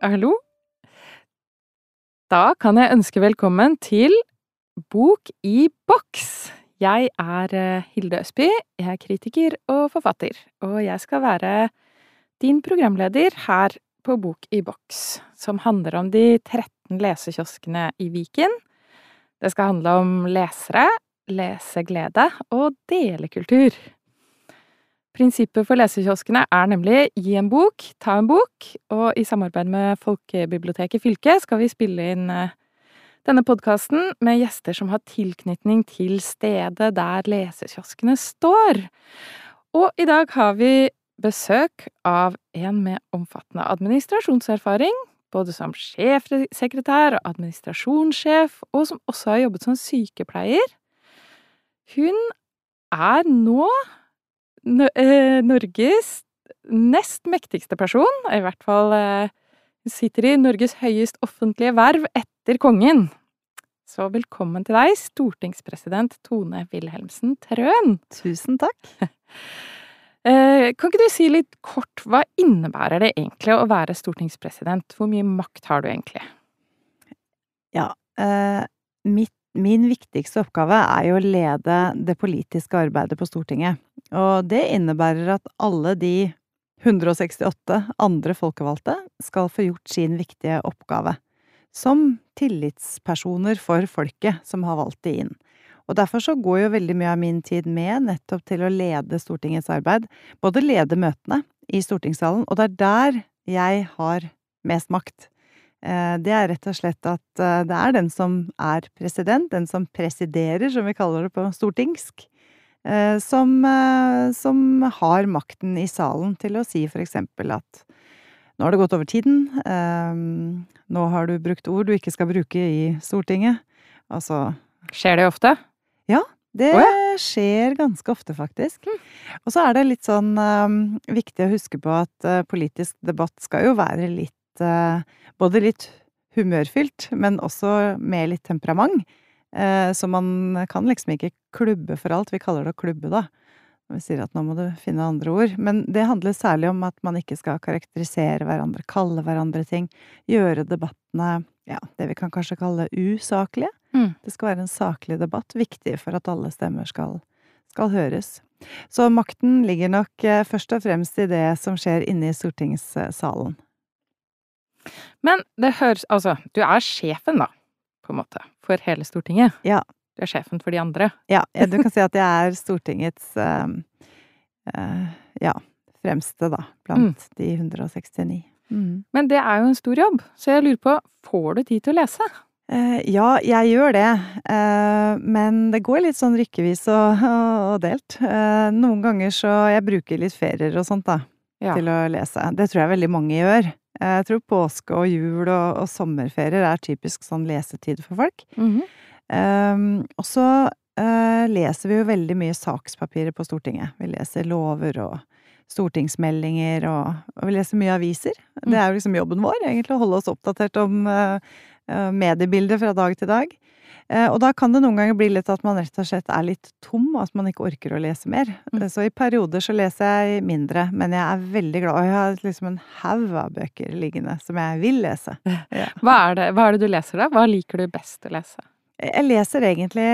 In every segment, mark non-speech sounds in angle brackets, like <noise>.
Hallo? Da kan jeg ønske velkommen til Bok i boks. Jeg er eh, Hilde Østby, jeg er kritiker og forfatter, og jeg skal være din programleder her på Bok i boks, som handler om de 13 lesekioskene i Viken. Det skal handle om lesere, leseglede og delekultur. Prinsippet for lesekioskene er nemlig gi en bok, ta en bok, og i samarbeid med Folkebiblioteket fylke skal vi spille inn eh, denne podkasten med gjester som har tilknytning til stedet der lesekioskene står. Og i dag har vi besøk av en med omfattende administrasjonserfaring, både som sjefsekretær og administrasjonssjef, og som også har jobbet som sykepleier. Hun er nå Norges nest mektigste person, i hvert fall eh, sitter i Norges høyest offentlige verv etter kongen. Så velkommen til deg, stortingspresident Tone Wilhelmsen Trøen. Tusen takk. <laughs> Eh, kan ikke du si litt kort, hva innebærer det egentlig å være stortingspresident? Hvor mye makt har du egentlig? Ja, eh, mitt Min viktigste oppgave er jo å lede det politiske arbeidet på Stortinget. Og det innebærer at alle de 168 andre folkevalgte skal få gjort sin viktige oppgave. Som tillitspersoner for folket som har valgt de inn. Og derfor så går jo veldig mye av min tid med nettopp til å lede Stortingets arbeid. Både lede møtene i stortingssalen, og det er der jeg har mest makt. Eh, det er rett og slett at eh, det er den som er president, den som presiderer, som vi kaller det på stortingsk, som, som har makten i salen til å si for eksempel at nå har det gått over tiden, nå har du brukt ord du ikke skal bruke i Stortinget. Altså Skjer det ofte? Ja, det oh, ja. skjer ganske ofte, faktisk. Mm. Og så er det litt sånn um, viktig å huske på at uh, politisk debatt skal jo være litt uh, både litt humørfylt, men også med litt temperament. Eh, så man kan liksom ikke klubbe for alt. Vi kaller det å klubbe, da. Vi sier at nå må du finne andre ord. Men det handler særlig om at man ikke skal karakterisere hverandre, kalle hverandre ting. Gjøre debattene ja, det vi kan kanskje kalle usaklige. Mm. Det skal være en saklig debatt. Viktig for at alle stemmer skal, skal høres. Så makten ligger nok eh, først og fremst i det som skjer inne i stortingssalen. Men det høres Altså, du er sjefen, da, på en måte, for hele Stortinget. Ja. Du er sjefen for de andre. Ja, du kan si at jeg er Stortingets uh, uh, ja, fremste, da, blant mm. de 169. Mm. Men det er jo en stor jobb, så jeg lurer på, får du tid til å lese? Uh, ja, jeg gjør det, men det går litt sånn rykkevis og, og delt. noen ganger så Jeg bruker litt ferier og sånt, da, ja. til å lese. Det tror jeg veldig mange gjør. Jeg tror påske og jul og, og sommerferier er typisk sånn lesetid for folk. Mm -hmm. um, og så uh, leser vi jo veldig mye sakspapirer på Stortinget. Vi leser lover og stortingsmeldinger og, og vi leser mye aviser. Mm. Det er jo liksom jobben vår, egentlig, å holde oss oppdatert om uh, mediebildet fra dag til dag. Eh, og da kan det noen ganger bli litt at man rett og slett er litt tom, og at man ikke orker å lese mer. Mm. Så i perioder så leser jeg mindre, men jeg er veldig glad. Og jeg har liksom en haug av bøker liggende som jeg vil lese. <laughs> Ja. Hva, er det, hva er det du leser, da? Hva liker du best å lese? Jeg leser egentlig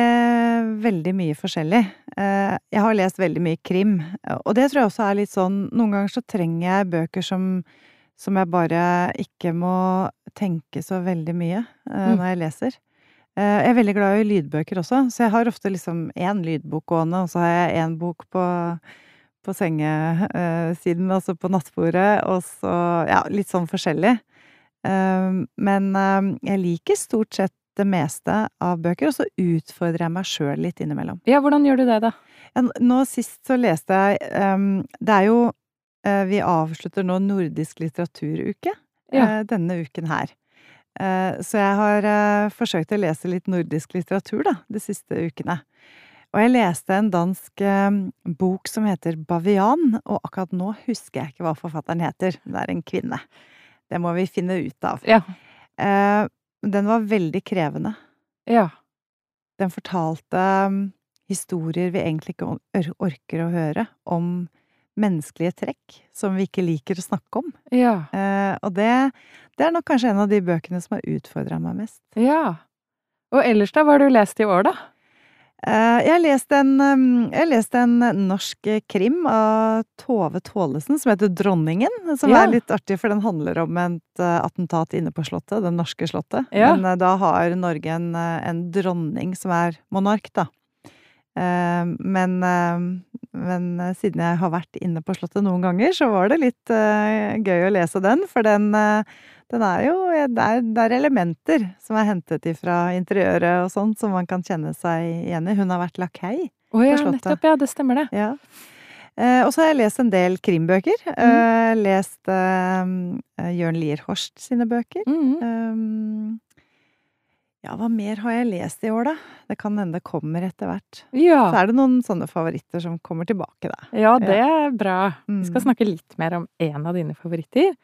veldig mye forskjellig. Eh, jeg har lest veldig mye krim, og det tror jeg også er litt sånn Noen ganger så trenger jeg bøker som, som jeg bare ikke må tenke så veldig mye eh, mm. når jeg leser. Eh, jeg er veldig glad i lydbøker også, så jeg har ofte liksom én lydbok gående, og så har jeg én bok på, på sengesiden, altså på nattbordet, og så ja, litt sånn forskjellig. Eh, men eh, jeg liker stort sett det meste av bøker, og så utfordrer jeg meg sjøl litt innimellom. Ja, hvordan gjør du det, da? Nå sist så leste jeg Det er jo Vi avslutter nå nordisk litteraturuke ja. denne uken her. Eh, så jeg har eh, forsøkt å lese litt nordisk litteratur, da, de siste ukene. Og jeg leste en dansk eh, bok som heter Bavian, og akkurat nå husker jeg ikke hva forfatteren heter. Det er en kvinne. Det må vi finne ut av. Ja. Den var veldig krevende. Ja. Den fortalte historier vi egentlig ikke orker å høre, om menneskelige trekk som vi ikke liker å snakke om. Ja. Eh, og det, det er nok kanskje en av de bøkene som har utfordra meg mest. Ja. Og ellers, da? Hva har du lest i år, da? Eh, jeg har lest en, um, jeg lest en norsk krim av Tove Tålesen som heter Dronningen. Som Ja. er litt artig, for den handler om et eh, attentat inne på Slottet. Det norske Slottet. Ja. Men eh, da har Norge en, eh, en dronning som er monark, da. Eh, Men, eh, men siden jeg har vært inne på Slottet noen ganger, så var det litt eh, gøy å lese den. For den, den er jo det er, det er elementer som er hentet ifra interiøret og sånn, som man kan kjenne seg igjen i. Hun har vært lakei. oh, ja, Slottet. nettopp. Ja, det stemmer det. Ja. Og så har jeg lest en del krimbøker. Mm. lest Jørn Lier Horst sine bøker. Mhm. Ja, hva mer har jeg lest i år, da? Det kan hende det kommer etter hvert. Så er det noen sånne favoritter som kommer tilbake, da. ja, det er bra. Vi skal Mm. snakke litt mer om en av dine favoritter.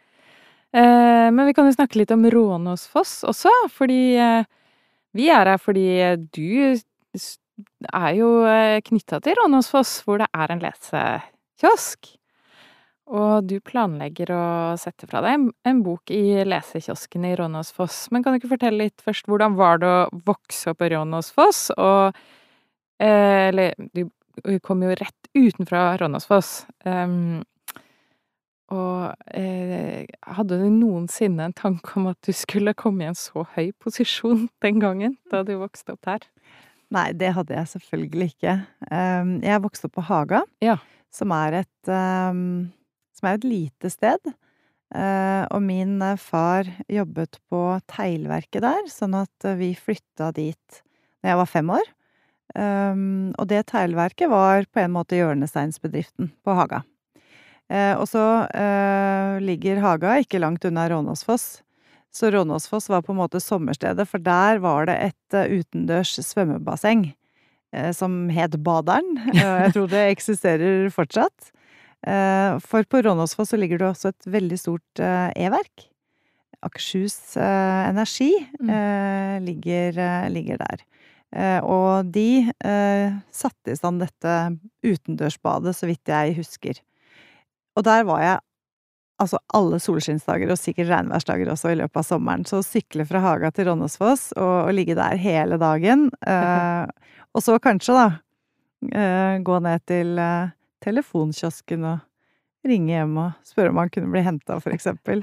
Eh, men vi kan jo snakke litt om Rånåsfoss også, fordi eh, vi er her fordi du er jo knytta til Rånåsfoss, hvor det er en lesekiosk. Og du planlegger å sette fra deg en, bok i lesekiosken i Rånåsfoss. Men kan du ikke fortelle litt først, hvordan var det å vokse opp i Rånåsfoss? Og eh, Eller, du kom jo rett utenfra Rånåsfoss. Um, og eh, hadde du noensinne en tanke om at du skulle komme i en så høy posisjon <laughs> den gangen, da du vokste opp der? Nei, det hadde jeg selvfølgelig ikke. Um, jeg vokste opp på Haga, Ja. som er et um, som er et lite sted. Uh, og min uh, far jobbet på teglverket der, sånn at uh, vi flytta dit da jeg var fem år. Og det teglverket var på en måte hjørnesteinsbedriften på Haga. Eh, og så eh, ligger Haga ikke langt unna Rånåsfoss. Så Rånåsfoss var på en måte sommerstedet, for der var det et eh, utendørs svømmebasseng eh, som het Baderen. Eh, jeg tror det eksisterer fortsatt. Eh, for på Rånåsfoss så ligger det også et veldig stort eh, e-verk. Akershus eh, Energi Mm. ligger, ligger der. Og de satte i stand dette utendørsbadet, så vidt jeg husker. Og der var jeg altså alle solskinnsdager, og sikkert regnværsdager også i løpet av sommeren. Så å sykle fra Haga til Rånåsfoss og, og ligge der hele dagen, <laughs> eh, og så kanskje, da, eh, gå ned til eh, telefonkiosken og ringe hjem og spørre om han kunne bli henta, for eksempel.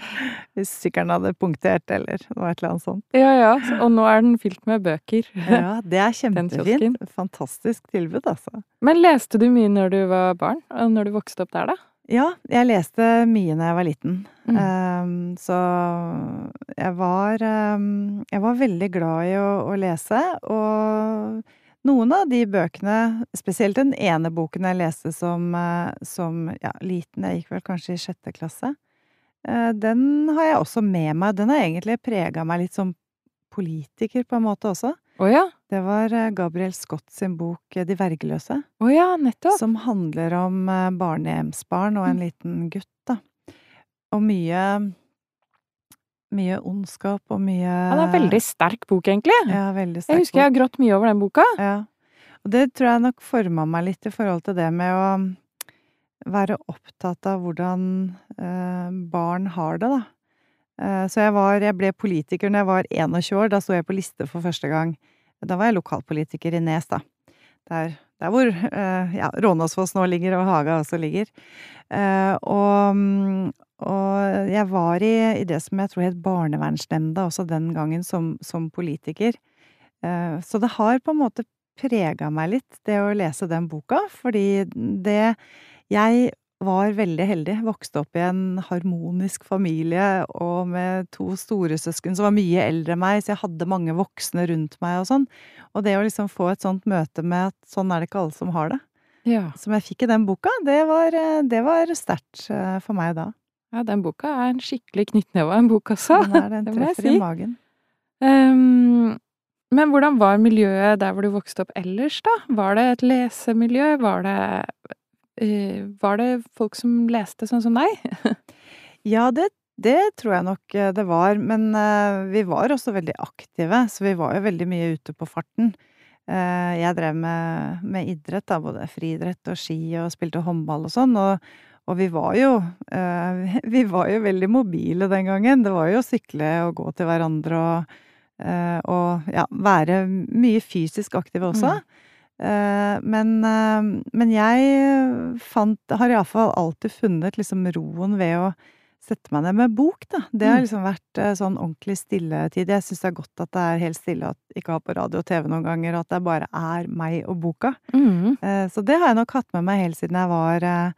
Hvis sykkelen hadde punktert, eller noe et eller annet sånt. Ja, ja. Og nå er den fylt med bøker. Ja, det er <laughs> kjempefint. Fantastisk tilbud, altså. Men leste du mye når du var barn? Og når du vokste opp der, da? Ja, jeg leste mye da jeg var liten. Mm. Um, så jeg var um, Jeg var veldig glad i å, å lese, og noen av de bøkene, spesielt den ene boken jeg leste som, eh, som ja, liten, jeg gikk vel kanskje i sjette klasse, eh, den har jeg også med meg. Den har egentlig prega meg litt som politiker, på en måte også. Oh, ja. Det var eh, Gabriel Scott sin bok De vergeløse. Oh, ja, nettopp. Som handler om eh, barnehjemsbarn og en liten gutt, da. Og mye Mye ondskap og mye Ja, det er en veldig sterk bok, egentlig. Ja, veldig sterk Jeg husker jeg har grått mye over den boka. Ja. Og det tror jeg nok forma meg litt i forhold til det med å være opptatt av hvordan eh, barn har det, da. Eh, så jeg var Jeg ble politiker når jeg var 21 år. Da sto jeg på liste for første gang. Da var jeg lokalpolitiker i Nes, da. Der, der hvor eh, ja, Rånåsfoss nå ligger, og Haga også ligger. Eh, og, mm, og jeg var i, i det som jeg tror het Barnevernsnemnda også den gangen, som, som politiker. Eh, så det har på en måte prega meg litt, det å lese den boka, fordi det Jeg var veldig heldig. Vokste opp i en harmonisk familie og med to storesøsken som var mye eldre enn meg, så jeg hadde mange voksne rundt meg og sånn. Og det å liksom få et sånt møte med at sånn er det ikke alle som har det, Ja. som jeg fikk i den boka, det var, eh, det var sterkt eh, for meg da. ja, den boka er en skikkelig knyttneve av en bok, altså. Den er det, <laughs> det må jeg si. i magen. Ehm, men hvordan var miljøet der hvor du vokste opp ellers, da? Var det et lesemiljø? Var det Var det folk som leste sånn som deg? <laughs> Ja, det, det tror jeg nok eh, det var, men eh, vi var også veldig aktive, så vi var jo veldig mye ute på farten. Eh, jeg drev med, med idrett, da, både friidrett og ski, og spilte håndball og sånn, og, og vi var jo eh, <laughs> Vi var jo veldig mobile den gangen. Det var jo å sykle og gå til hverandre og, eh, og ja, være mye fysisk aktive også. Eh, men, eh, men jeg fant Har iallfall alltid funnet liksom roen ved å sette meg ned med bok, da. Det har Mm. liksom vært eh, sånn ordentlig stilletid. Jeg syns det er godt at det er helt stille, at ikke har på radio og TV noen ganger, og at det bare er meg og boka. Mm. Eh, Så det har jeg nok hatt med meg helt siden jeg var, eh,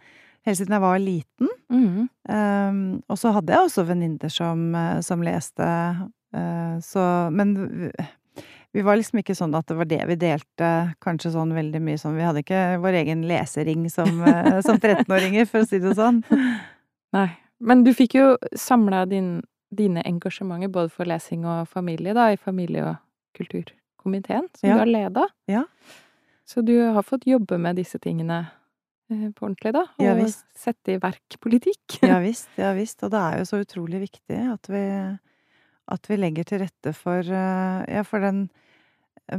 helt siden jeg var liten. Mm. Um, og så hadde jeg også venninner som, eh, som leste, uh, så Men vi- var liksom ikke sånn at det var det vi delte, kanskje sånn veldig mye sånn Vi hadde ikke vår egen lesering som, eh, som 13-åringer, for å si det sånn. <laughs> Nei. Men du fikk jo samla din, dine engasjementer både for lesing og familie, da, i familie- og kulturkomiteen, som Ja. du har leda. Ja. Så du har fått jobbe med disse tingene eh, på ordentlig, da? Og Ja, sette i verk politikk. <laughs> Ja <laughs> visst, ja visst. Og det er jo så utrolig viktig at vi, at vi legger til rette for eh, Ja, for den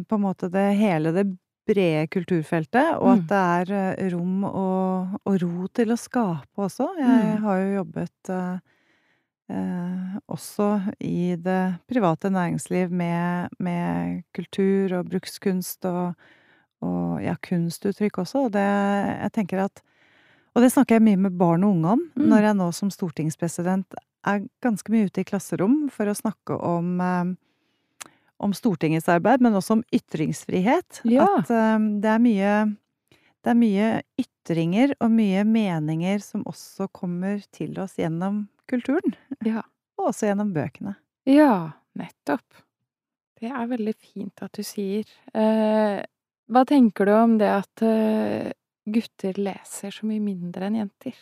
På en måte det hele det brede kulturfeltet, og Mm. at det er eh, rom og, og ro til å skape også. Jeg Mm. har jo jobbet eh, eh, også i det private næringsliv med, med kultur og brukskunst og, og ja, kunstuttrykk også. Og det jeg tenker at Og det snakker jeg mye med barn og unge om, Mm. når jeg nå som stortingspresident er ganske mye ute i klasserom for å snakke om eh, om Stortingets arbeid, men også om ytringsfrihet. Ja. At um, det er mye det er mye ytringer og mye meninger som også kommer til oss gjennom kulturen. Ja. <laughs> Og også gjennom bøkene. Ja, nettopp. Det er veldig fint at du sier. Eh, hva tenker du om det at eh, gutter leser så mye mindre enn jenter?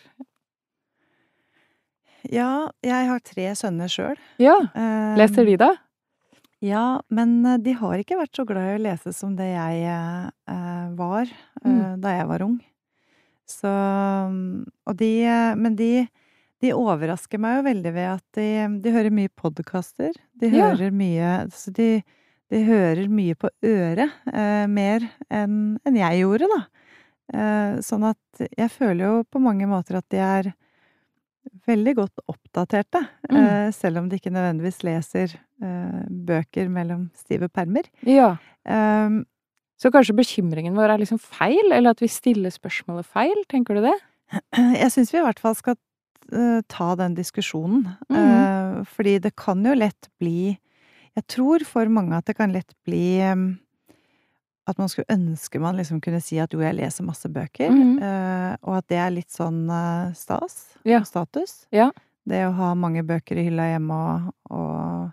Ja, jeg har tre sønner sjøl. Ja, Eh, leser de da? Ja, men eh, de har ikke vært så glad i å lese som det jeg eh, eh, var eh, Mm. da jeg var ung. Så mm, Og de Men de, de overrasker meg jo veldig ved at de, de hører mye podkaster. De Ja. hører mye Så de, de hører mye på øret. Eh, mer enn en jeg gjorde, da. Eh, sånn at jeg føler jo på mange måter at de er veldig godt oppdaterte. Mm. Eh, selv om de ikke nødvendigvis leser eh, bøker mellom stive permer. Ja. Um, Så kanskje bekymringen vår er liksom feil, eller at vi stiller spørsmålet feil? Tenker du det? <clears throat> jeg syns vi i hvert fall skal eh, ta den diskusjonen. Eh, fordi det kan jo lett bli Jeg tror for mange at det kan lett bli em, at man skulle ønske man liksom kunne si at jo, jeg leser masse bøker. Mhm. eh, og at det er litt sånn eh, stas Ja. og status. Ja. Det å ha mange bøker i hylla hjemme og, og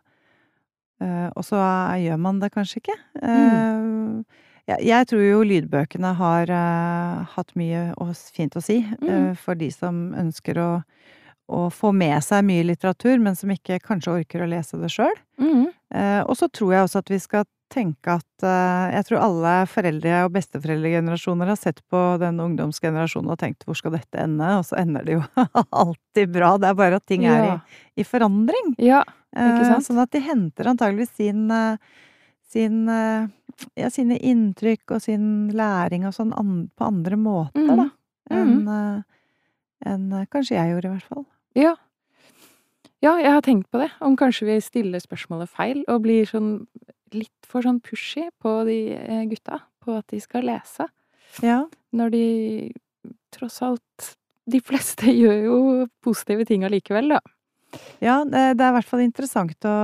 eh, Og så gjør man det kanskje ikke. Mm. Jeg, jeg tror jo lydbøkene har hatt mye fint å si Mm. for de som ønsker å, å få med seg mye litteratur, men som ikke kanskje orker å lese det sjøl. Mm. Eh, og så tror jeg også at vi skal tenke at eh, Jeg tror alle foreldre- og besteforeldregenerasjoner har sett på den ungdomsgenerasjonen og tenkt 'hvor skal dette ende?' Og så ender det jo <laughs> alltid bra. Det er bare at ting er i, i forandring. ja. Ikke Eh. Sånn at de henter antageligvis sin, eh, sin eh, ja, sine inntrykk og sin læring og sånn an, på andre måter, mm. da. Enn mm. enn, eh, kanskje jeg gjorde, i hvert fall. Ja. Ja, jeg har tenkt på det. Om kanskje vi stiller spørsmålet feil, og blir sånn litt for sånn pushy på de eh, gutta. På at de skal lese. Ja. Når de tross alt De fleste <laughs> gjør jo positive ting allikevel, da. Ja, det, er i hvert fall interessant å,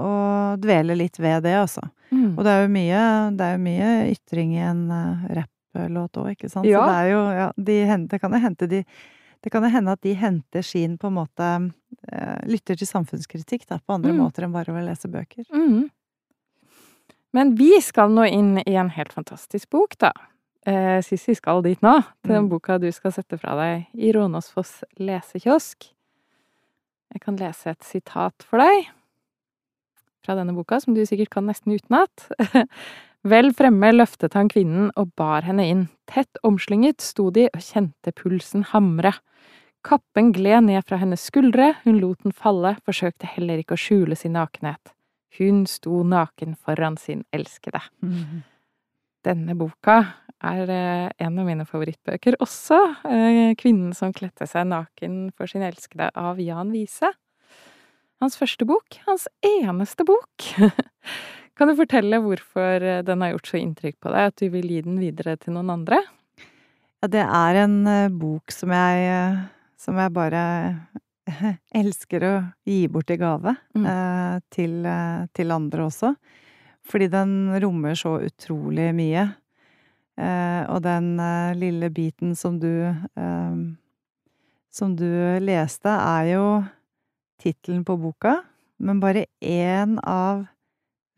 å dvele litt ved det, altså. Mm. Og det er jo mye, det er jo mye ytring i en uh, rapplåt òg, ikke sant? Ja. Så det er jo ja, de, det kan jo hente de Det kan jo hende at de henter sin på en måte eh, Lytter til samfunnskritikk da, på andre Mm. måter enn bare å lese bøker. Mm. Men vi skal nå inn i en helt fantastisk bok, da. Eh, Sissi skal dit nå, til den Mm. boka du skal sette fra deg i Rånåsfoss lesekiosk. Jeg kan lese et sitat for deg fra denne boka, som du sikkert kan nesten utenat. <laughs> Vel fremme løftet han kvinnen og bar henne inn. Tett omslynget sto de og kjente pulsen hamre. Kappen gled ned fra hennes skuldre, hun lot den falle, forsøkte heller ikke å skjule sin nakenhet. Hun sto naken foran sin elskede. Denne boka er eh, en av mine favorittbøker også. Eh, 'Kvinnen som kledde seg naken for sin elskede' av Jan Wiese. Hans første bok. Hans eneste bok. <laughs> Kan du fortelle hvorfor eh, den har gjort så inntrykk på deg at du vil gi den videre til noen andre? Ja, det er en uh, bok som jeg, uh, som jeg bare <laughs> elsker å gi bort i gave. Mm. Til, til, andre også. Fordi den rommer så utrolig mye. og den lille biten som du Som du leste, er jo tittelen på boka, men bare én av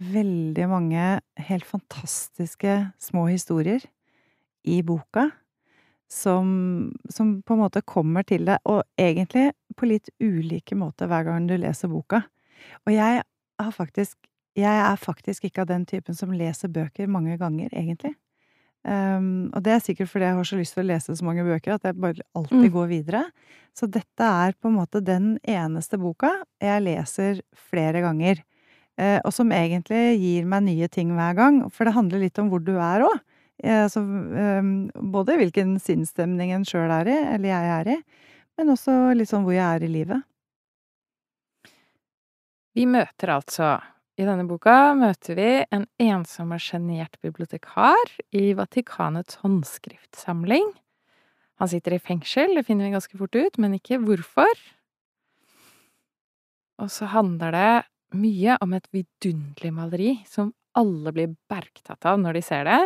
veldig mange helt fantastiske små historier i boka som, som, på en måte kommer til deg, og egentlig på litt ulike måter hver gang du leser boka. Og jeg har faktisk Jeg er faktisk ikke av den typen som leser bøker mange ganger, egentlig. Um, og det er sikkert fordi jeg har så lyst til å lese så mange bøker at jeg bare alltid mm. går videre. Så dette er på en måte den eneste boka jeg leser flere ganger. Eh, og som egentlig gir meg nye ting hver gang. For det handler litt om hvor du er òg. Altså, eh, både hvilken sinnsstemning en sjøl er i, eller jeg er i, men også litt sånn hvor jeg er i livet. Vi møter altså I denne boka møter vi en ensom og sjenert bibliotekar i Vatikanets håndskriftsamling. Han sitter i fengsel, det finner vi ganske fort ut, men ikke hvorfor. Og så handler det mye om et vidunderlig maleri som alle blir bergtatt av når de ser det,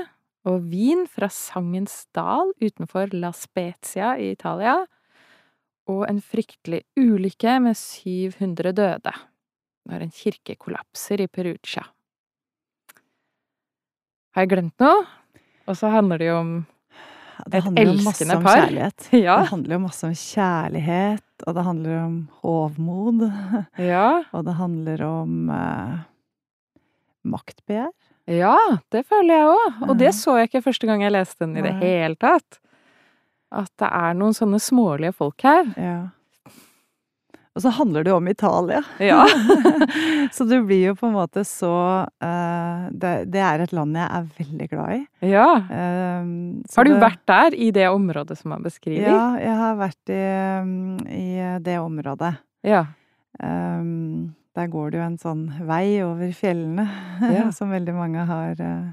og vin fra Sangens dal utenfor La Spezia i Italia, og en fryktelig ulykke med 700 døde når en kirke kollapser i Perugia. Har jeg glemt noe? Og så handler det jo om et elskende par. Kjærlighet. <laughs> Ja. Det handler jo masse om kjærlighet, og det handler om hovmod. <laughs> Ja. Og det handler om eh, maktbegjær. Ja, det føler jeg òg. Og det så jeg ikke første gang jeg leste den i det hele tatt. At det er noen sånne smålige folk her. Ja. Og så handler det jo om Italia. Ja. <laughs> så det blir jo på en måte så uh, det, det, er et land jeg er veldig glad i. Ja. Uh, har du det, vært der, i det området som man beskriver? Ja, jeg har vært i, i det området. Ja. Um, der går det jo en sånn vei over fjellene, <laughs> ja. som veldig mange har uh,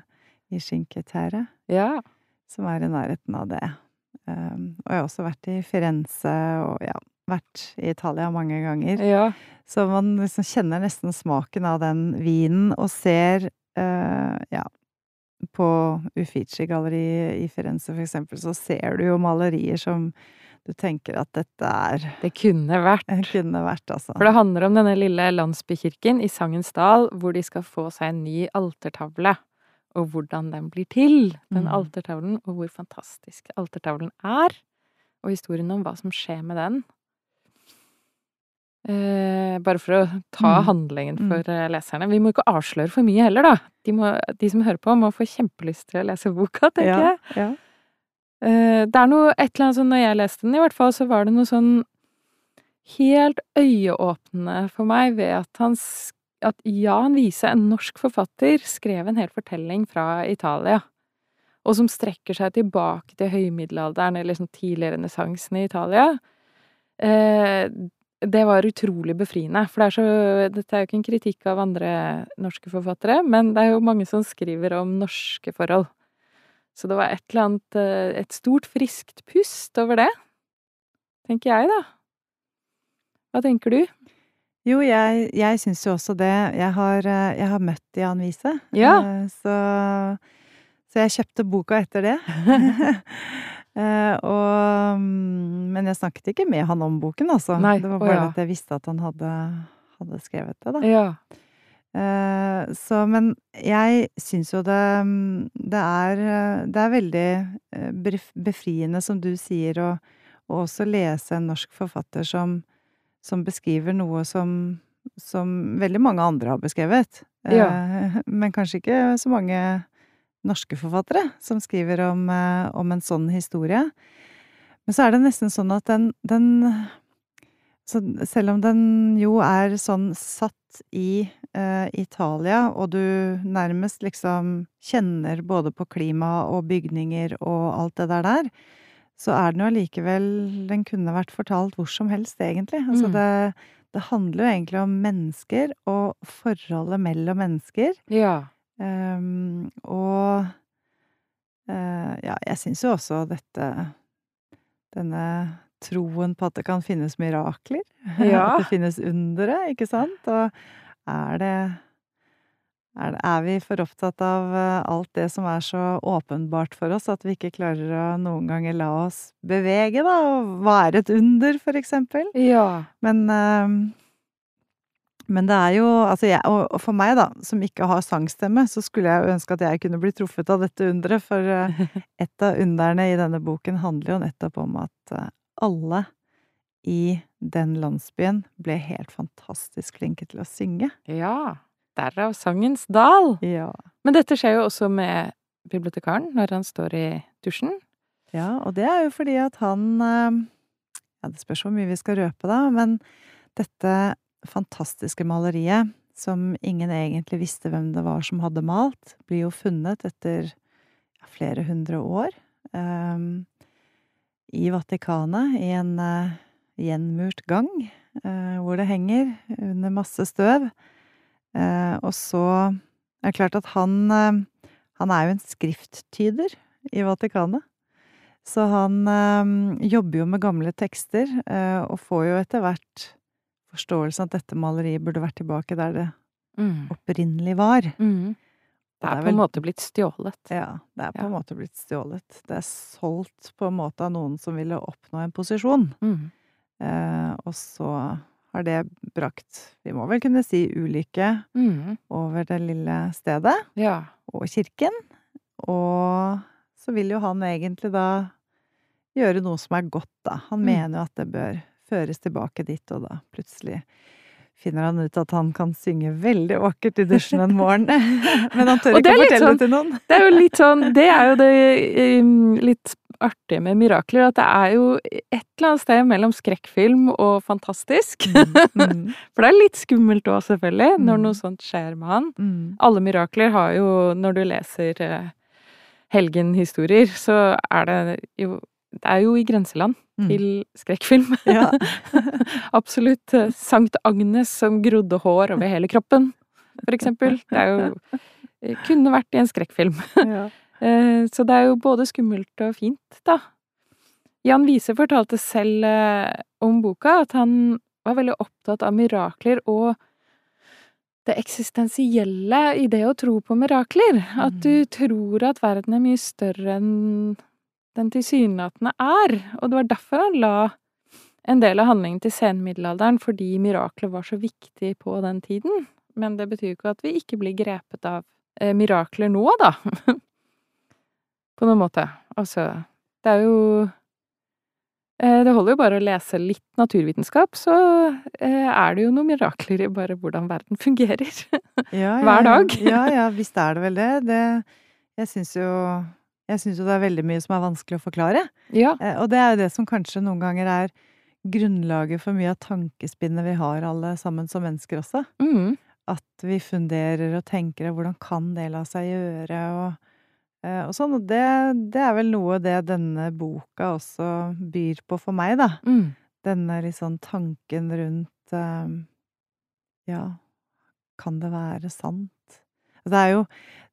i Skinketerre. Ja. Som er i nærheten av det. Um, og jeg har også vært i Firenze og ja, vært i Italia mange ganger. Ja. Så man liksom kjenner nesten smaken av den vinen, og ser uh, Ja, på Uffizi-galleriet i Firenze, for eksempel, så ser du jo malerier som du tenker at dette er Det kunne vært. Det <laughs> kunne vært, altså. For det handler om denne lille landsbykirken i Sangens Dal, hvor de skal få seg en ny altertavle. Og hvordan den blir til, den mm. altertavlen, og hvor fantastisk altertavlen er. Og historien om hva som skjer med den. Eh, bare for å ta mm. handlingen mm. for mm. leserne. Vi må ikke avsløre for mye heller, da. De, må, de, som hører på, må få kjempelyst til å lese boka, tenker ja, jeg. Ja. Eh, det er noe et eller annet sånn når jeg leste den, i hvert fall, så var det noe sånn helt øyeåpnende for meg ved at han at Jan Wiese, en norsk forfatter, skrev en hel fortelling fra Italia. Og som strekker seg tilbake til høymiddelalderen eller liksom tidlig renessansen i Italia. Eh, det var utrolig befriende. For det er så Dette er jo ikke en kritikk av andre norske forfattere, men det er jo mange som skriver om norske forhold. Så det var et eller annet eh, Et stort, friskt pust over det. Tenker jeg, da. Hva tenker du? Jo, jeg, jeg syns jo også det. Jeg har, eh, jeg har møtt Jan Wiese. Ja. Eh, så, så jeg kjøpte boka etter det. <laughs> Uh, og, mm, men jeg snakket ikke med han om boken, altså. Nei, det var bare ja. at jeg visste at han hadde, hadde skrevet det, da. Ja. Uh, så, men jeg syns jo det, mm, det er Det er veldig eh, befriende, som du sier, å, og også lese en norsk forfatter som, som beskriver noe som, som veldig mange andre har beskrevet. Ja. <laughs> Men kanskje ikke så mange norske forfattere som skriver om, eh, om, en sånn historie. Men så er det nesten sånn at den, den Selv om den jo er sånn satt i eh, Italia, og du nærmest liksom kjenner både på klima og bygninger og alt det der der, så er den jo allikevel Den kunne vært fortalt hvor som helst, egentlig. Altså Mm. det, det handler jo egentlig om mennesker og forholdet mellom mennesker. Ja. Ehm, og uh, ja, jeg syns jo også dette Denne troen på at det kan finnes mirakler. <laughs> Ja. At det finnes undere, ikke sant? Og er det er, det, er vi for opptatt av eh, alt det som er så åpenbart for oss, at vi ikke klarer å noen ganger la oss bevege, da? Og hva er et under, for eksempel? Ja. Men ehm, men det er jo altså jeg, og, for meg, da, som ikke har sangstemme, så skulle jeg jo ønske at jeg kunne bli truffet av dette underet. For eh, et av underne i denne boken handler jo nettopp om at eh, alle i den landsbyen ble helt fantastisk flinke til å synge. Ja. Derav sangens dal. Ja. Men dette skjer jo også med bibliotekaren når han står i dusjen. Ja, og det er jo fordi at han eh, Ja, det spørs hvor mye vi skal røpe, da, men dette fantastiske maleriet, som ingen egentlig visste hvem det var som hadde malt, blir jo funnet etter flere hundre år eh, i Vatikanet, i en eh, gjenmurt gang, eh, hvor det henger under masse støv. Eh, og så er det klart at han eh, Han er jo en skrifttyder i Vatikanet. Så han eh, jobber jo med gamle tekster, eh, og får jo etter hvert forståelsen at dette maleriet burde vært tilbake der det Mm. opprinnelig var. Mm. Det er er på en måte blitt stjålet. Ja, det er på en Ja. måte blitt stjålet. Det er solgt på en måte av noen som ville oppnå en posisjon. Mm. Eh, og så har det brakt, vi må vel kunne si, ulykke Mm. over det lille stedet Ja. og kirken. Og så vil jo han egentlig da gjøre noe som er godt, da. Han Mm. mener jo at det bør føres tilbake dit, og da plutselig finner han ut at han kan synge veldig vakkert i dusjen en morgen. <laughs> Men han tør ikke fortelle sånn- det til noen. Det er jo litt sånn Det er jo det um, litt artige med mirakler, at det er jo et eller annet sted mellom skrekkfilm og fantastisk. Mm, <laughs> For det er litt skummelt òg, selvfølgelig, når Mm. noe sånt skjer med han. mm, Alle mirakler har jo Når du leser uh, helgenhistorier, så er det jo Det er jo i grenseland mm. til skrekkfilm. <laughs> Ja. <laughs> Absolutt. eh, Sankt Agnes som grodde hår over hele kroppen, for eksempel. Det er jo eh, Kunne vært i en skrekkfilm. ja. <laughs> Eh, Så det er jo både skummelt og fint, da. Jan Wiese fortalte selv om boka at han var veldig opptatt av mirakler og det eksistensielle i det å tro på mirakler. At du tror at verden er mye større enn den tilsynelatende er. Og det var derfor han la en del av handlingen til senmiddelalderen, fordi mirakler var så viktig på den tiden. Men det betyr jo ikke at vi ikke blir grepet av eh, mirakler nå, da. <laughs> på noen måte. Altså, det er jo eh, Det holder jo bare å lese litt naturvitenskap, så eh, er det jo noen mirakler i bare hvordan verden fungerer. <laughs> Ja, ja, Hver dag. Ja, ja, visst er det vel det. det jeg syns jo jeg syns jo det er veldig mye som er vanskelig å forklare. ja. Eh, Og det er jo det som kanskje noen ganger er grunnlaget for mye av tankespinnet vi har alle sammen som mennesker også. Mm. At vi funderer og tenker hvordan kan det la seg gjøre, og, eh, og sånn. Og det, det er vel noe det denne boka også byr på for meg, da. Mm. Denne litt sånn tanken rundt eh, Ja, kan det være sant? Det er jo,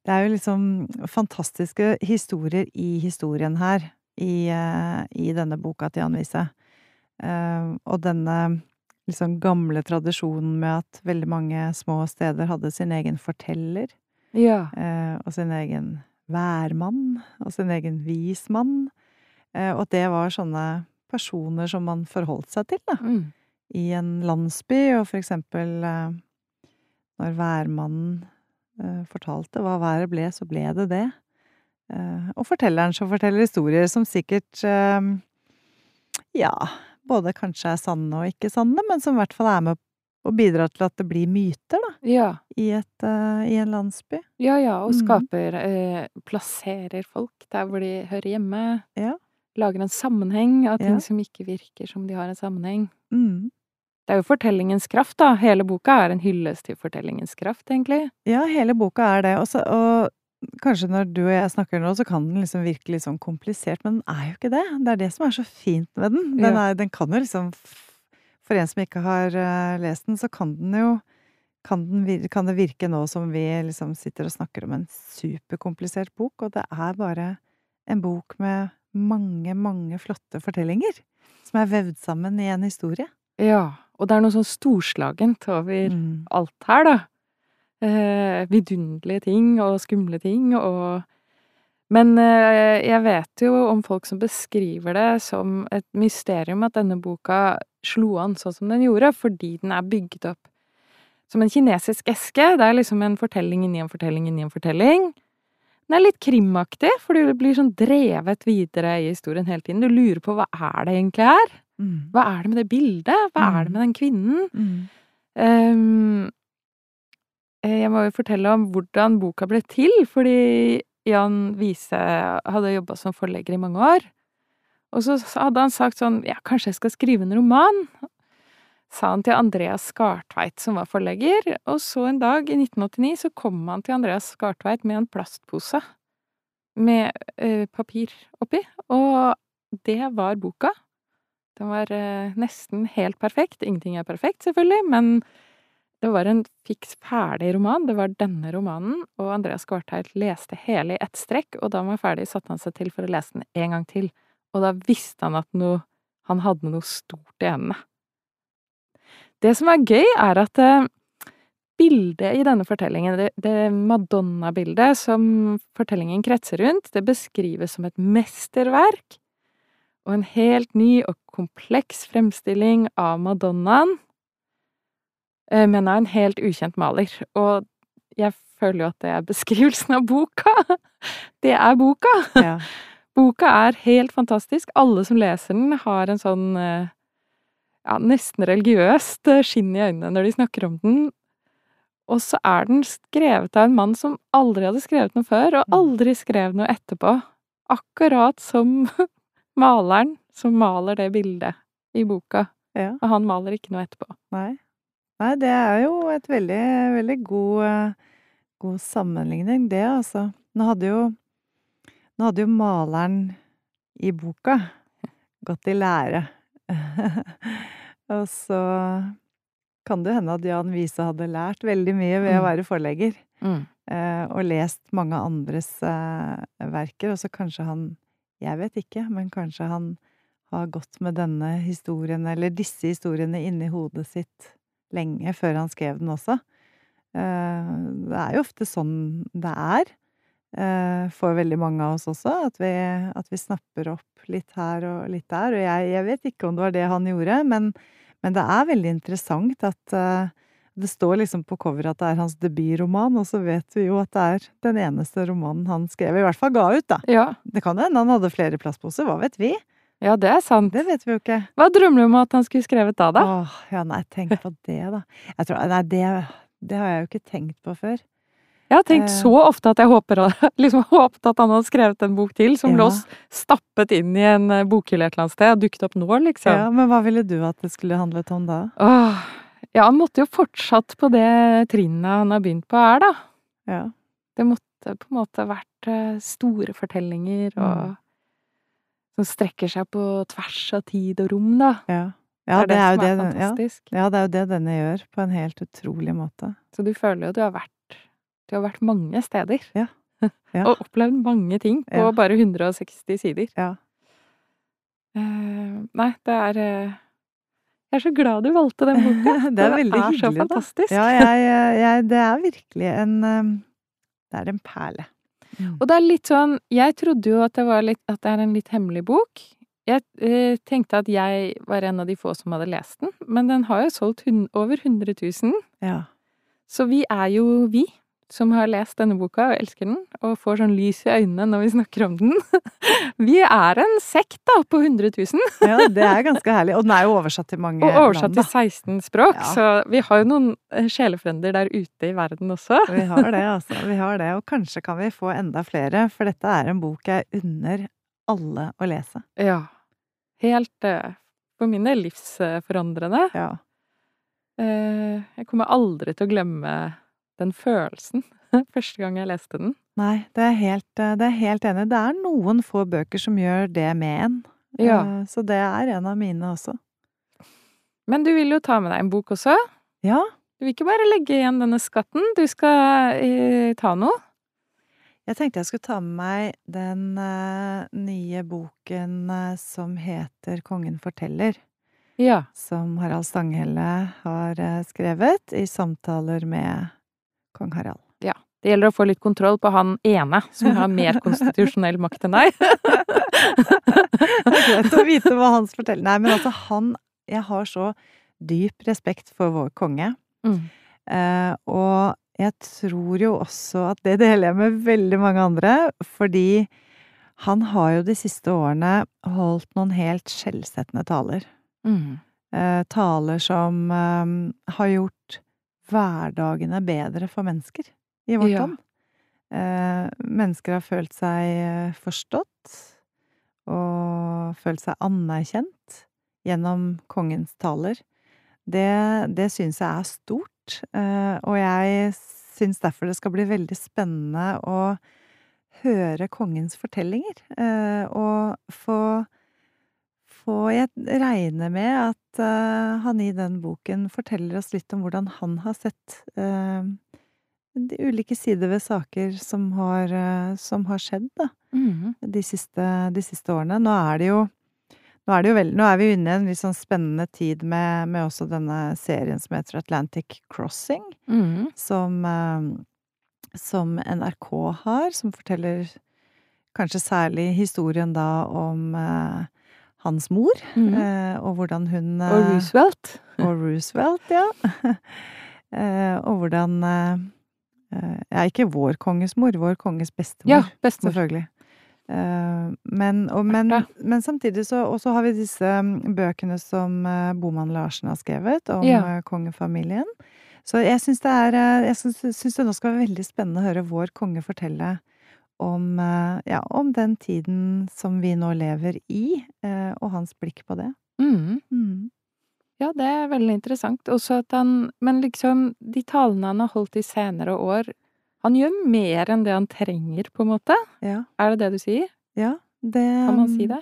det er jo liksom fantastiske historier i historien her, i, eh, i denne boka til Jan Wiese. Eh, og denne liksom gamle tradisjonen med at veldig mange små steder hadde sin egen forteller, Ja. eh, og sin egen værmann, og sin egen vismann. Og at det var sånne personer som man forholdt seg til, da Mm. i en landsby, og for eksempel når værmannen fortalte hva været ble, så ble det det. Eh, og fortelleren som forteller historier som sikkert eh, ja, både kanskje er sanne og ikke sanne, men som i hvert fall er med og bidrar til at det blir myter, da, Ja. i, et, eh, i en landsby. Ja, ja, og skaper skaper eh, Plasserer folk der hvor de hører hjemme. Ja. Lager en sammenheng av ting Ja. som ikke virker som de har en sammenheng. Mm. Det er jo fortellingens kraft, da. Hele boka er en hyllest til fortellingens kraft, egentlig. Ja, hele boka er det. Også, og kanskje når du og jeg snakker nå, så kan den liksom virke litt sånn komplisert, men den er jo ikke det. Det er det som er så fint med den. Den, er, den kan jo liksom For en som ikke har uh, lest den, så kan den jo kan, den, kan, det virke nå som vi liksom sitter og snakker om en superkomplisert bok, og det er bare en bok med mange, mange flotte fortellinger som er vevd sammen i en historie. Ja, og det er noe sånn storslagent over mm. alt her, da. Eh, vidunderlige ting og skumle ting og Men eh, jeg vet jo om folk som beskriver det som et mysterium at denne boka slo an sånn som den gjorde, fordi den er bygget opp som en kinesisk eske. Det er liksom en fortelling inni en fortelling inni en fortelling. Den er litt krimaktig, for du blir sånn drevet videre i historien hele tiden. Du lurer på hva er det egentlig her? Mm. Hva er det med det bildet? Hva er det mm. med den kvinnen? Mm. Um, jeg må jo fortelle om hvordan boka ble til, fordi Jan Wiese hadde jobba som forlegger i mange år. Og så hadde han sagt sånn Ja, kanskje jeg skal skrive en roman? Sa han til Andreas Skartveit, som var forlegger. Og så en dag, i 1989, så kom han til Andreas Skartveit med en plastpose med ø, papir oppi. Og det var boka. Den var eh, nesten helt perfekt. Ingenting er perfekt, selvfølgelig, men det var en fiks ferdig roman. Det var denne romanen, og Andreas Kvartheit leste hele i ett strekk, og da han var ferdig, satte han seg til for å lese den en gang til. Og da visste han at noe, han hadde noe stort i hendene. Det som er gøy, er at eh, bildet i denne fortellingen, det, det Madonna-bildet som fortellingen kretser rundt, det beskrives som et mesterverk og en helt ny og kompleks fremstilling av Madonnaen, eh, men av en helt ukjent maler. Og jeg føler jo at det er beskrivelsen av boka! <laughs> Det er boka! Ja. <laughs> Boka er helt fantastisk. Alle som leser den, har en sånn eh, ja, nesten religiøst eh, skinn i øynene når de snakker om den. Og så er den skrevet av en mann som aldri hadde skrevet noe før, og mm. aldri skrev noe etterpå. Akkurat som <laughs> maleren som maler det bildet i boka. Ja. Og han maler ikke noe etterpå. Nei. Nei, det er jo et veldig, veldig god, uh, god sammenligning, det, altså. Nå hadde jo Nå hadde jo maleren i boka gått i lære. <laughs> og så kan det hende at Jan Wiese hadde lært veldig mye ved mm. å være forlegger. Mm. Uh, og lest mange andres uh, verker, og så kanskje han jeg vet ikke, men kanskje han har gått med denne historien, eller disse historiene, inni hodet sitt lenge før han skrev den også. Eh, det er jo ofte sånn det er eh, for veldig mange av oss også, at vi, at vi snapper opp litt her og litt der. Og jeg, jeg, vet ikke om det var det han gjorde, men, men det er veldig interessant at uh, det står liksom på coveret at det er hans debutroman, og så vet vi jo at det er den eneste romanen han skrev, i hvert fall ga ut, da. Ja. Det kan hende han hadde flere plastposer, hva vet vi? Ja, det er sant. Det vet vi jo ikke. Hva drømmer du om at han skulle skrevet da, da? Åh, ja, nei, tenk på <laughs> det, da. Jeg tror, nei, det, det har jeg jo ikke tenkt på før. Jeg har tenkt eh. så ofte at jeg håper, <laughs> liksom håpet at han hadde skrevet en bok til, som ja. lå stappet inn i en eh, bokhylle et eller annet sted, og dukket opp nå, liksom. Ja, Men hva ville du at det skulle handlet om da? Åh, ja, han måtte jo fortsatt på det trinnet han har begynt på her, da. Ja. Det måtte på en måte vært eh, store fortellinger og mm. Som strekker seg på tvers av tid og rom, da. Ja. Ja, det, er det, det er jo det. Ja. ja, det er jo det denne gjør, på en helt utrolig måte. Så du føler jo du har vært Du har vært mange steder. Ja. <laughs> ja. og opplevd mange ting på bare 160 sider. Ja. Uh, nei, det er uh, jeg er så glad du valgte den boka. <laughs> det er veldig hyggelig. Det er så fantastisk. Ja, jeg, jeg, det er virkelig en um, Det er en perle. Mm. Og det er litt sånn Jeg trodde jo at det, litt, at det er en litt hemmelig bok. Jeg eh, tenkte at jeg var en av de få som hadde lest den, men den har jo solgt over 100 000. Ja. Så vi er jo vi som har lest denne boka og elsker den, og får sånn lys i øynene når vi snakker om den. <laughs> Vi er en sekt, da, på 100 000. <laughs> Ja, det er ganske herlig. Og den er jo oversatt til mange land. Og oversatt land, til 16 språk, ja. så vi har jo noen eh, sjelefrender der ute i verden også. Vi har det, altså. Vi har det. Og kanskje kan vi få enda flere, for dette er en bok jeg unner alle å lese. Ja. Helt eh, for min del livsforandrende. Ja. Eh, jeg kommer aldri til å glemme den følelsen <laughs> første gang jeg leste den. Nei, det er helt, eh, det er helt enig. Det er noen få bøker som gjør det med en. Ja. Eh, Så det er en av mine også. Men du vil jo ta med deg en bok også. Ja, Du vil ikke bare legge igjen denne skatten, du skal eh, ta noe. jeg tenkte jeg skulle ta med meg den eh, nye boken eh, som heter Kongen forteller. Ja. Som Harald Stanghelle har eh, skrevet i samtaler med kong Harald. Ja. Det gjelder å få litt kontroll på han ene som har mer <laughs> konstitusjonell makt enn deg. Det er greit å vite hva hans forteller. Nei, men altså, han Jeg har så dyp respekt for vår konge. Mm. Eh, og jeg tror jo også at det deler jeg med veldig mange andre, fordi han har jo de siste årene holdt noen helt skjellsettende taler. Mm. Eh, taler som eh, har gjort hverdagene bedre for mennesker i vårt Ja. land. Eh, mennesker har følt seg eh, forstått og følt seg anerkjent gjennom kongens taler. Det, det syns jeg er stort, eh, og jeg syns derfor det skal bli veldig spennende å høre kongens fortellinger. eh, Og få få Jeg regner med at uh, han i den boken forteller oss litt om hvordan han har sett uh, de ulike sider ved saker som har, uh, som har skjedd, da Mm. de siste, de siste årene. Nå er det jo nå er, det jo vel, nå er vi inne i en litt sånn spennende tid med, med også denne serien som heter Atlantic Crossing, Mm. som, eh, som NRK har, som forteller kanskje særlig historien da om eh, hans mor, Mm. -hmm. og hvordan hun Og eh, Roosevelt. og Roosevelt, ja. <laughs> Eh, og hvordan Ja, ikke vår konges mor, vår konges bestemor. Ja, bestemor. Selvfølgelig. Men, og, men, men samtidig så også har vi disse mm, bøkene som Boman Larsen har skrevet, om Ja. kongefamilien. Så jeg syns det er Jeg syns det nå skal være veldig spennende å høre vår konge fortelle om, eh, ja, om den tiden som vi nå lever i, eh, og hans blikk på det. Mm. Mm. Ja, det er veldig interessant. Også at han Men liksom, de talene han har holdt i senere år Han gjør mer enn det han trenger, på en måte. Ja. Er det det du sier? Ja, det Kan man si det?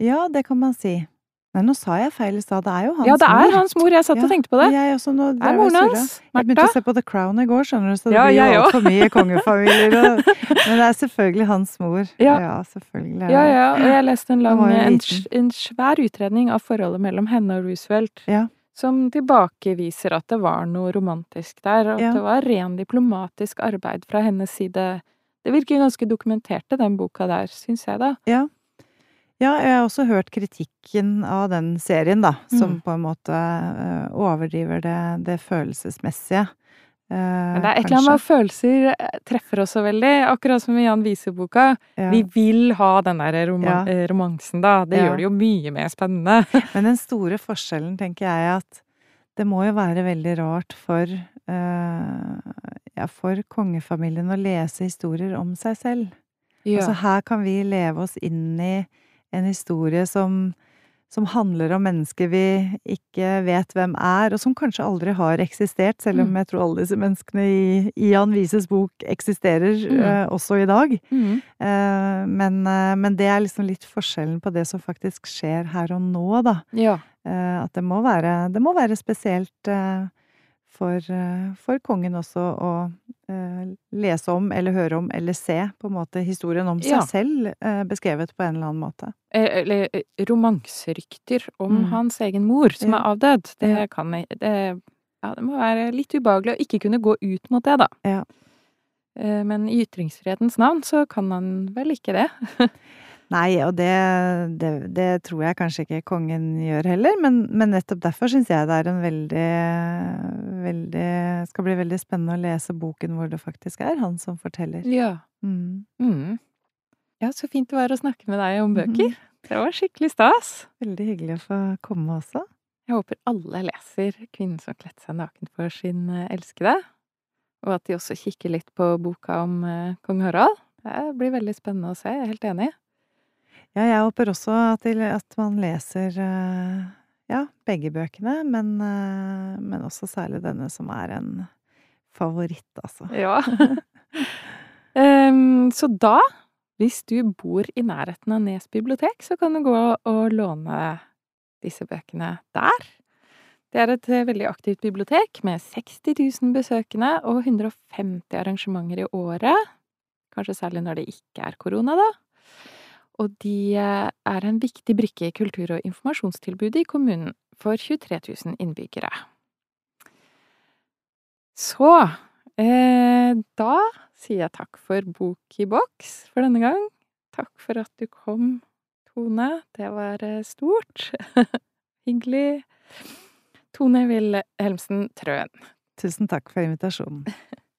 Ja, det kan man si. Nei, nå sa jeg feil i stad. Det er jo hans mor. Ja, det er mor. hans mor. Jeg satt Ja, og tenkte på det. Jeg også, nå Det er moren hans. Martha. Jeg begynte å se på The Crown i går, skjønner du, så det Ja, blir jo altfor mye kongefamilier. Og, <laughs> men det er selvfølgelig hans mor. Ja. selvfølgelig. er Ja, ja. Og jeg leste en lang en, en svær utredning av forholdet mellom henne og Roosevelt. Ja. Som tilbakeviser at det var noe romantisk der, og at Ja. det var ren diplomatisk arbeid fra hennes side. Det virker ganske dokumentert i den boka der, syns jeg, da. Ja. Ja, jeg har også hørt kritikken av den serien, da, som Mm. på en måte eh, overdriver det, det følelsesmessige. Eh, Men det er et eller annet med følelser eh, treffer oss så veldig, akkurat som i Jan Wiese-boka. Ja. Vi vil ha den der roman Ja. romansen, da. Det Ja. gjør det jo mye mer spennende. <laughs> Men den store forskjellen, tenker jeg, at det må jo være veldig rart for eh, ja, for kongefamilien å lese historier om seg selv. Altså her kan vi leve oss inn i en historie som, som handler om mennesker vi ikke vet hvem er, og som kanskje aldri har eksistert, selv om Mm. jeg tror alle disse menneskene i, Ian Jan Wises bok eksisterer Mm. eh, også i dag. Mm. Eh, men, eh, men det er liksom litt forskjellen på det som faktisk skjer her og nå, da. Ja. Eh, at det må være, det må være spesielt eh, for, eh, for kongen også å lese om eller høre om eller se på en måte historien om seg Ja. selv eh, beskrevet på en eller annen måte. Eh, Eller eh, romanserykter om Mm. hans egen mor som Ja. er avdød. Det Ja. kan det, ja, det må være litt ubehagelig å ikke kunne gå ut mot det, da. Ja. Eh, Men i ytringsfrihetens navn så kan han vel ikke det. <laughs> Nei, og det, det, det tror jeg kanskje ikke kongen gjør heller, men, men nettopp derfor syns jeg det er en veldig, veldig Skal bli veldig spennende å lese boken hvor det faktisk er han som forteller. Ja. Mm. Mm. Ja, så fint det var å snakke med deg om bøker. bøker. Det var skikkelig stas. Veldig hyggelig å få komme også. Jeg håper alle leser 'Kvinnen som kledde seg naken for sin eh, elskede'. Og at de også kikker litt på boka om eh, kong Harald. Det blir veldig spennende å se, jeg er helt enig. Ja, jeg håper også at, at man leser eh, ja, begge bøkene, men, men også særlig denne som er en favoritt, altså. Ja. um, <laughs> så da, hvis du bor i nærheten av Nes bibliotek, så kan du gå og låne disse bøkene der. Det er et veldig aktivt bibliotek med 60 000 besøkende og 150 arrangementer i året. Kanskje særlig når det ikke er korona, da. Og de er en viktig brikke i kultur- og informasjonstilbudet i kommunen for 23 000 innbyggere. Så eh, da sier jeg takk for Bok i boks for denne gang. Takk for at du kom, Tone. Det var stort. <laughs> Hyggelig. Tone Will Helmsen Trøen. Tusen takk for invitasjonen. <laughs>